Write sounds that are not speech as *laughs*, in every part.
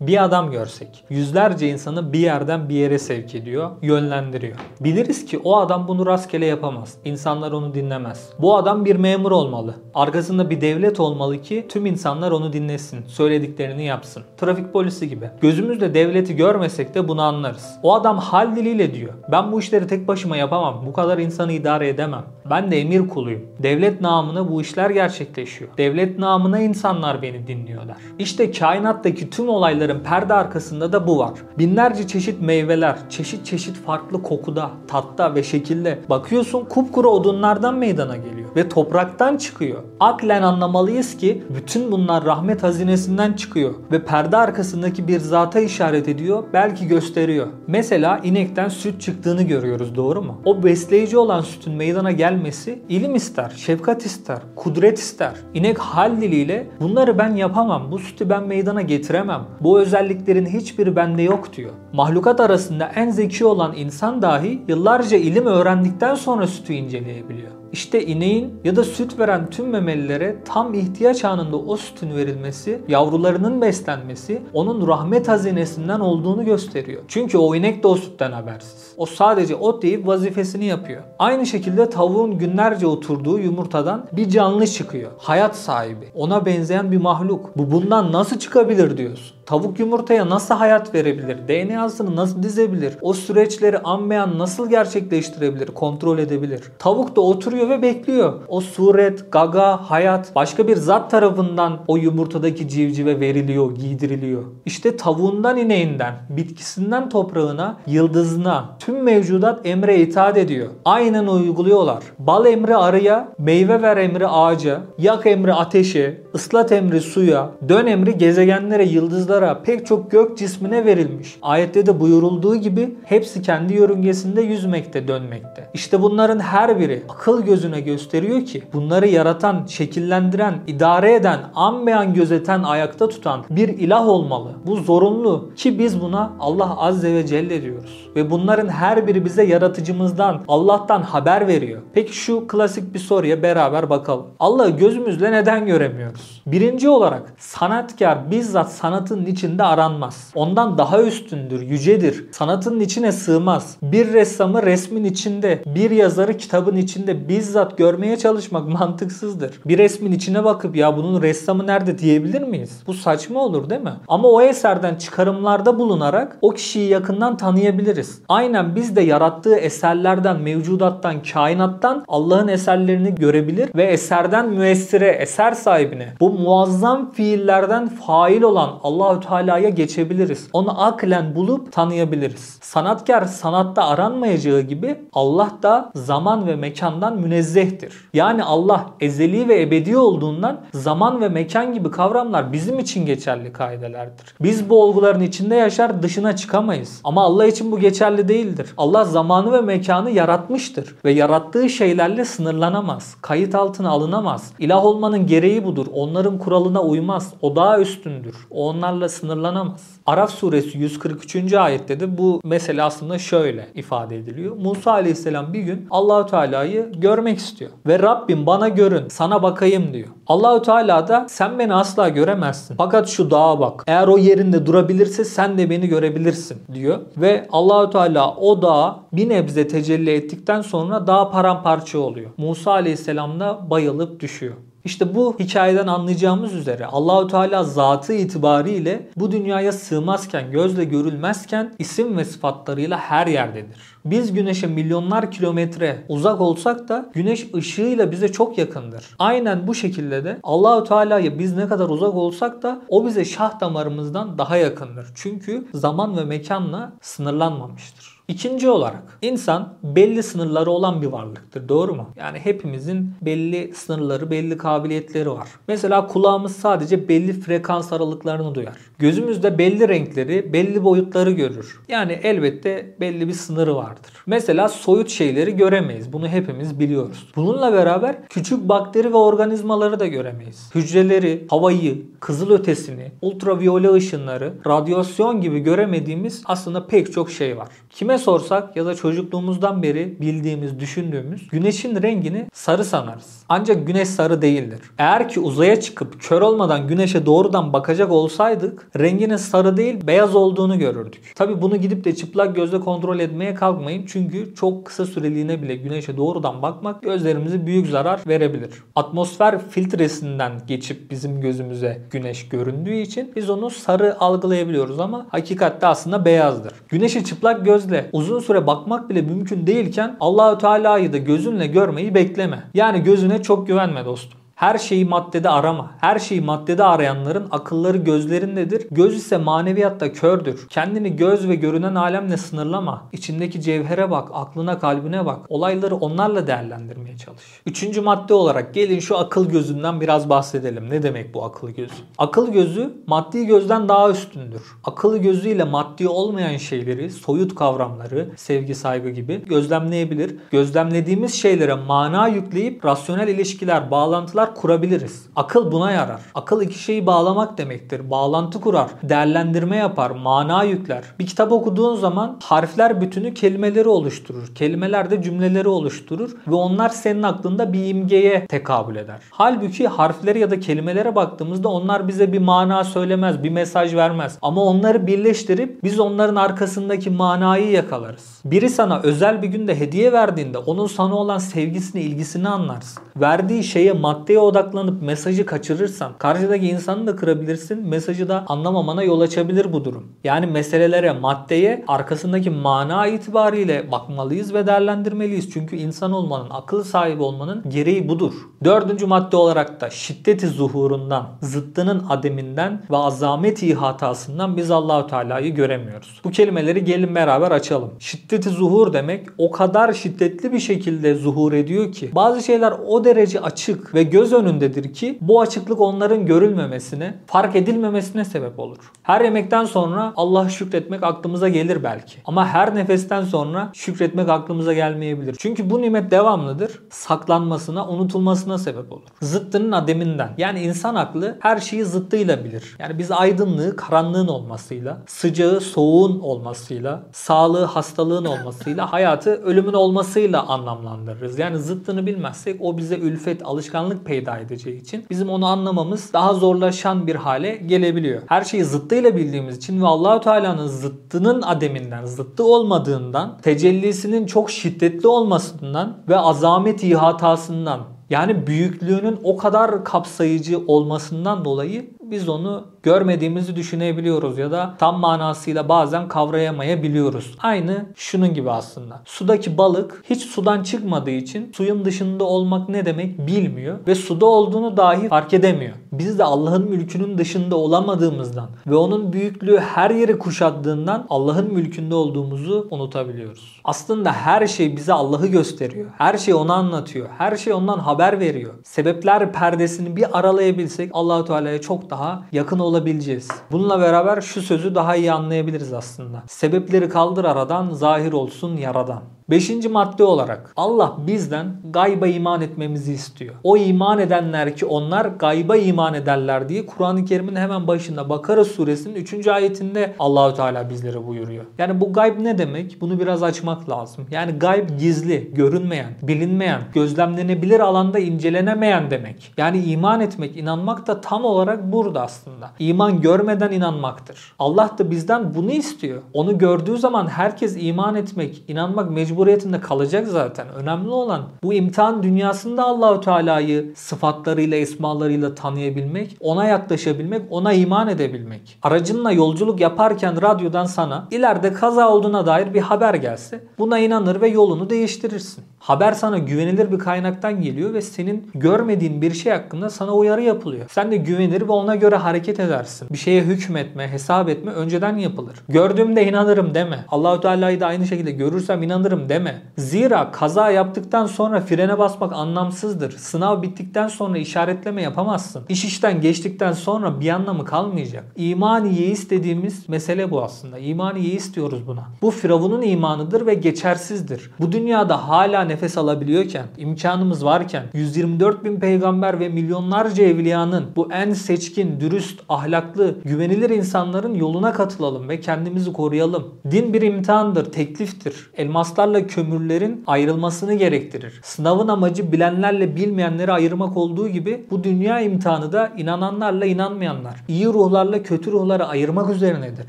Bir adam görsek yüzlerce insanı bir yerden bir yere sevk ediyor, yönlendiriyor. Biliriz ki o adam bunu rastgele yapamaz. İnsanlar onu dinlemez. Bu adam bir memur olmalı. Arkasında bir devlet olmalı ki tüm insanlar onu dinlesin, söylediklerini yapsın. Trafik polisi gibi. Gözümüzle devleti görmesek de bunu anlarız. O adam hal diliyle diyor. Ben bu işleri tek başıma yapamam. Bu kadar insanı idare edemem. Ben de emir kuluyum. Devlet namına bu işler gerçekleşiyor. Devlet namına insanlar beni dinliyorlar. İşte kainattaki tüm olayların perde arkasında da bu var. Binlerce çeşit meyveler, çeşit çeşit farklı kokuda, tatta ve şekilde. Bakıyorsun kupkuru odunlardan meydana geliyor ve topraktan çıkıyor. Aklen anlamalıyız ki bütün bunlar rahmet hazinesinden çıkıyor ve perde arkasındaki bir zata işaret ediyor, belki gösteriyor. Mesela inekten süt çıktığını görüyoruz doğru mu? O besleyici olan sütün meydana gelmesi ilim ister, şefkat ister, kudret ister. İnek hal diliyle bunları ben yapamam, bu sütü ben meydana getiremem. Bu özelliklerin hiçbiri bende yok diyor. Mahlukat arasında en zeki olan insan dahi yıllarca ilim öğrendikten sonra sütü inceleyebiliyor. İşte ineğin ya da süt veren tüm memelilere tam ihtiyaç anında o sütün verilmesi, yavrularının beslenmesi onun rahmet hazinesinden olduğunu gösteriyor. Çünkü o inek de o sütten habersiz. O sadece ot yiyip vazifesini yapıyor. Aynı şekilde tavuğun günlerce oturduğu yumurtadan bir canlı çıkıyor. Hayat sahibi. Ona benzeyen bir mahluk. Bu bundan nasıl çıkabilir diyorsun. Tavuk yumurtaya nasıl hayat verebilir? DNA'sını nasıl dizebilir? O süreçleri anmayan nasıl gerçekleştirebilir? Kontrol edebilir? Tavuk da oturuyor ve bekliyor. O suret, gaga, hayat başka bir zat tarafından o yumurtadaki civcive veriliyor, giydiriliyor. İşte tavuğundan ineğinden, bitkisinden toprağına, yıldızına tüm mevcudat emre itaat ediyor. Aynen uyguluyorlar. Bal emri arıya, meyve ver emri ağaca, yak emri ateşe, ıslat emri suya, dön emri gezegenlere, yıldızlara, pek çok gök cismine verilmiş. Ayette de buyurulduğu gibi hepsi kendi yörüngesinde yüzmekte, dönmekte. İşte bunların her biri akıl gözüne gösteriyor ki bunları yaratan, şekillendiren, idare eden, anmayan, gözeten, ayakta tutan bir ilah olmalı. Bu zorunlu ki biz buna Allah Azze ve Celle diyoruz. Ve bunların her biri bize yaratıcımızdan, Allah'tan haber veriyor. Peki şu klasik bir soruya beraber bakalım. Allah'ı gözümüzle neden göremiyoruz? Birinci olarak sanatkar bizzat sanatın içinde aranmaz. Ondan daha üstündür, yücedir. Sanatın içine sığmaz. Bir ressamı resmin içinde, bir yazarı kitabın içinde bizzat görmeye çalışmak *laughs* mantıksızdır. Bir resmin içine bakıp ya bunun ressamı nerede diyebilir miyiz? Bu saçma olur değil mi? Ama o eserden çıkarımlarda bulunarak o kişiyi yakından tanıyabiliriz. Aynen biz de yarattığı eserlerden, mevcudattan, kainattan Allah'ın eserlerini görebilir ve eserden müessire, eser sahibine bu muazzam fiillerden fail olan Allahü Teala'ya geçebiliriz. Onu aklen bulup tanıyabiliriz. Sanatkar sanatta aranmayacağı gibi Allah da zaman ve mekandan münezzehtir. Yani Allah ezeli ve ebedi olduğundan zaman ve mekan gibi kavramlar bizim için geçerli kaidelerdir. Biz bu olguların içinde yaşar dışına çıkamayız. Ama Allah için bu geçerli değildir. Allah zamanı ve mekanı yaratmıştır ve yarattığı şeylerle sınırlanamaz. Kayıt altına alınamaz. İlah olmanın gereği budur. Onların kuralına uymaz. O daha üstündür. O onlarla sınırlanamaz. Araf suresi 143. ayette de bu mesele aslında şöyle ifade ediliyor. Musa aleyhisselam bir gün Allahü Teala'yı görmek istiyor. Ve Rabbim bana görün, sana bakayım diyor. Allahü Teala da sen beni asla göremezsin. Fakat şu dağa bak. Eğer o yerinde durabilirse sen de beni görebilirsin diyor. Ve Allahü Teala o dağa bir nebze tecelli ettikten sonra dağ paramparça oluyor. Musa aleyhisselam da bayılıp düşüyor. İşte bu hikayeden anlayacağımız üzere Allahü Teala zatı itibariyle bu dünyaya sığmazken, gözle görülmezken isim ve sıfatlarıyla her yerdedir. Biz güneşe milyonlar kilometre uzak olsak da güneş ışığıyla bize çok yakındır. Aynen bu şekilde de Allahü Teala'ya biz ne kadar uzak olsak da o bize şah damarımızdan daha yakındır. Çünkü zaman ve mekanla sınırlanmamıştır. İkinci olarak insan belli sınırları olan bir varlıktır. Doğru mu? Yani hepimizin belli sınırları, belli kabiliyetleri var. Mesela kulağımız sadece belli frekans aralıklarını duyar. Gözümüz de belli renkleri, belli boyutları görür. Yani elbette belli bir sınırı vardır. Mesela soyut şeyleri göremeyiz. Bunu hepimiz biliyoruz. Bununla beraber küçük bakteri ve organizmaları da göremeyiz. Hücreleri, havayı, kızıl ötesini, ultraviyole ışınları, radyasyon gibi göremediğimiz aslında pek çok şey var. Kime Sorsak ya da çocukluğumuzdan beri bildiğimiz, düşündüğümüz güneşin rengini sarı sanarız. Ancak güneş sarı değildir. Eğer ki uzaya çıkıp kör olmadan güneşe doğrudan bakacak olsaydık renginin sarı değil beyaz olduğunu görürdük. Tabi bunu gidip de çıplak gözle kontrol etmeye kalkmayın. Çünkü çok kısa süreliğine bile güneşe doğrudan bakmak gözlerimize büyük zarar verebilir. Atmosfer filtresinden geçip bizim gözümüze güneş göründüğü için biz onu sarı algılayabiliyoruz ama hakikatte aslında beyazdır. Güneşe çıplak gözle uzun süre bakmak bile mümkün değilken Allahü Teala'yı da gözünle görmeyi bekleme. Yani gözüne çok güvenme dostum. Her şeyi maddede arama. Her şeyi maddede arayanların akılları gözlerindedir. Göz ise maneviyatta kördür. Kendini göz ve görünen alemle sınırlama. İçindeki cevhere bak, aklına kalbine bak. Olayları onlarla değerlendirmeye çalış. Üçüncü madde olarak gelin şu akıl gözünden biraz bahsedelim. Ne demek bu akıl gözü? Akıl gözü maddi gözden daha üstündür. Akıl gözüyle maddi olmayan şeyleri, soyut kavramları, sevgi, saygı gibi gözlemleyebilir. Gözlemlediğimiz şeylere mana yükleyip rasyonel ilişkiler, bağlantılar bağlantılar kurabiliriz. Akıl buna yarar. Akıl iki şeyi bağlamak demektir. Bağlantı kurar, değerlendirme yapar, mana yükler. Bir kitap okuduğun zaman harfler bütünü kelimeleri oluşturur. Kelimeler de cümleleri oluşturur ve onlar senin aklında bir imgeye tekabül eder. Halbuki harfleri ya da kelimelere baktığımızda onlar bize bir mana söylemez, bir mesaj vermez. Ama onları birleştirip biz onların arkasındaki manayı yakalarız. Biri sana özel bir günde hediye verdiğinde onun sana olan sevgisini, ilgisini anlarsın. Verdiği şeye maddeye Oraya odaklanıp mesajı kaçırırsan karşıdaki insanı da kırabilirsin. Mesajı da anlamamana yol açabilir bu durum. Yani meselelere, maddeye arkasındaki mana itibariyle bakmalıyız ve değerlendirmeliyiz. Çünkü insan olmanın, akıl sahibi olmanın gereği budur. Dördüncü madde olarak da şiddeti zuhurundan, zıttının ademinden ve azameti hatasından biz Allahu Teala'yı göremiyoruz. Bu kelimeleri gelin beraber açalım. Şiddeti zuhur demek o kadar şiddetli bir şekilde zuhur ediyor ki bazı şeyler o derece açık ve göz göz önündedir ki bu açıklık onların görülmemesine, fark edilmemesine sebep olur. Her yemekten sonra Allah'a şükretmek aklımıza gelir belki. Ama her nefesten sonra şükretmek aklımıza gelmeyebilir. Çünkü bu nimet devamlıdır. Saklanmasına, unutulmasına sebep olur. Zıttının ademinden. Yani insan aklı her şeyi zıttıyla bilir. Yani biz aydınlığı karanlığın olmasıyla, sıcağı soğuğun olmasıyla, sağlığı hastalığın olmasıyla, hayatı ölümün olmasıyla anlamlandırırız. Yani zıttını bilmezsek o bize ülfet, alışkanlık peyda edeceği için bizim onu anlamamız daha zorlaşan bir hale gelebiliyor. Her şeyi zıttıyla bildiğimiz için ve Allahu Teala'nın zıttının ademinden, zıttı olmadığından, tecellisinin çok şiddetli olmasından ve azamet ihatasından yani büyüklüğünün o kadar kapsayıcı olmasından dolayı biz onu görmediğimizi düşünebiliyoruz ya da tam manasıyla bazen kavrayamayabiliyoruz. Aynı şunun gibi aslında. Sudaki balık hiç sudan çıkmadığı için suyun dışında olmak ne demek bilmiyor ve suda olduğunu dahi fark edemiyor. Biz de Allah'ın mülkünün dışında olamadığımızdan ve onun büyüklüğü her yeri kuşattığından Allah'ın mülkünde olduğumuzu unutabiliyoruz. Aslında her şey bize Allah'ı gösteriyor. Her şey onu anlatıyor. Her şey ondan haber veriyor. Sebepler perdesini bir aralayabilsek Allahu Teala'ya çok daha yakın olabileceğiz. Bununla beraber şu sözü daha iyi anlayabiliriz aslında. Sebepleri kaldır aradan, zahir olsun yaradan. Beşinci madde olarak Allah bizden gayba iman etmemizi istiyor. O iman edenler ki onlar gayba iman ederler diye Kur'an-ı Kerim'in hemen başında Bakara suresinin 3. ayetinde Allahü Teala bizlere buyuruyor. Yani bu gayb ne demek? Bunu biraz açmak lazım. Yani gayb gizli, görünmeyen, bilinmeyen, gözlemlenebilir alanda incelenemeyen demek. Yani iman etmek, inanmak da tam olarak burada aslında. İman görmeden inanmaktır. Allah da bizden bunu istiyor. Onu gördüğü zaman herkes iman etmek, inanmak mecbur mecburiyetinde kalacak zaten. Önemli olan bu imtihan dünyasında Allahu Teala'yı sıfatlarıyla, esmalarıyla tanıyabilmek, ona yaklaşabilmek, ona iman edebilmek. Aracınla yolculuk yaparken radyodan sana ileride kaza olduğuna dair bir haber gelse buna inanır ve yolunu değiştirirsin. Haber sana güvenilir bir kaynaktan geliyor ve senin görmediğin bir şey hakkında sana uyarı yapılıyor. Sen de güvenir ve ona göre hareket edersin. Bir şeye hükmetme, hesap etme önceden yapılır. Gördüğümde inanırım deme. Allahu Teala'yı da aynı şekilde görürsem inanırım deme. Zira kaza yaptıktan sonra frene basmak anlamsızdır. Sınav bittikten sonra işaretleme yapamazsın. İş işten geçtikten sonra bir anlamı kalmayacak. İmaniye istediğimiz mesele bu aslında. İmaniye istiyoruz buna. Bu Firavun'un imanıdır ve geçersizdir. Bu dünyada hala nefes alabiliyorken, imkanımız varken 124 bin peygamber ve milyonlarca evliyanın bu en seçkin, dürüst, ahlaklı, güvenilir insanların yoluna katılalım ve kendimizi koruyalım. Din bir imtihandır, tekliftir. Elmaslarla kömürlerin ayrılmasını gerektirir. Sınavın amacı bilenlerle bilmeyenleri ayırmak olduğu gibi bu dünya imtihanı da inananlarla inanmayanlar, iyi ruhlarla kötü ruhları ayırmak üzerinedir.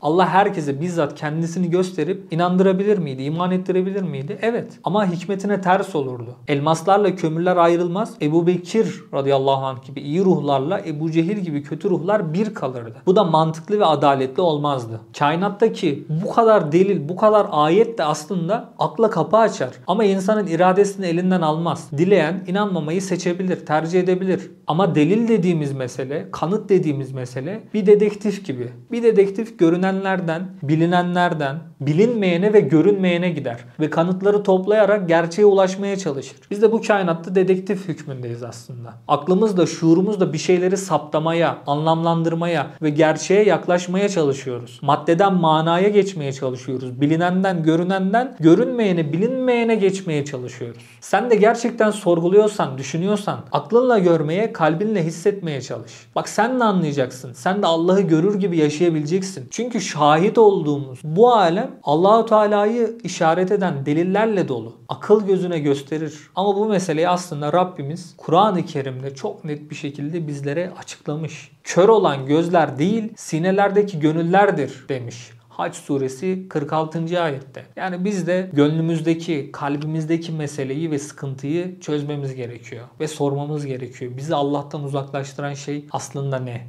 Allah herkese bizzat kendisini gösterip inandırabilir miydi, iman ettirebilir miydi? Evet. Ama hikmetine ters olurdu. Elmaslarla kömürler ayrılmaz. Ebu Bekir radıyallahu anh gibi iyi ruhlarla Ebu Cehil gibi kötü ruhlar bir kalırdı. Bu da mantıklı ve adaletli olmazdı. Kainattaki bu kadar delil, bu kadar ayet de aslında akla kapı açar. Ama insanın iradesini elinden almaz. Dileyen inanmamayı seçebilir, tercih edebilir. Ama delil dediğimiz mesele, kanıt dediğimiz mesele bir dedektif gibi. Bir dedektif görünenlerden, bilinenlerden, bilinmeyene ve görünmeyene gider. Ve kanıtları toplayarak gerçeğe ulaşmaya çalışır. Biz de bu kainatta dedektif hükmündeyiz aslında. Aklımız da şuurumuz da bir şeyleri saptamaya, anlamlandırmaya ve gerçeğe yaklaşmaya çalışıyoruz. Maddeden manaya geçmeye çalışıyoruz. Bilinenden, görünenden, görünmeyene, bilinmeyene geçmeye çalışıyoruz. Sen de gerçekten sorguluyorsan, düşünüyorsan, aklınla görmeye, kalbinle hissetmeye çalış. Bak sen de anlayacaksın. Sen de Allah'ı görür gibi yaşayabileceksin. Çünkü şahit olduğumuz bu alem Allahu Teala'yı işaret eden delillerle dolu. Akıl gözüne gösterir. Ama bu meseleyi aslında Rabbimiz Kur'an-ı Kerim'de çok net bir şekilde bizlere açıklamış. Kör olan gözler değil, sinelerdeki gönüllerdir demiş. Haç suresi 46. ayette. Yani biz de gönlümüzdeki, kalbimizdeki meseleyi ve sıkıntıyı çözmemiz gerekiyor ve sormamız gerekiyor. Bizi Allah'tan uzaklaştıran şey aslında ne?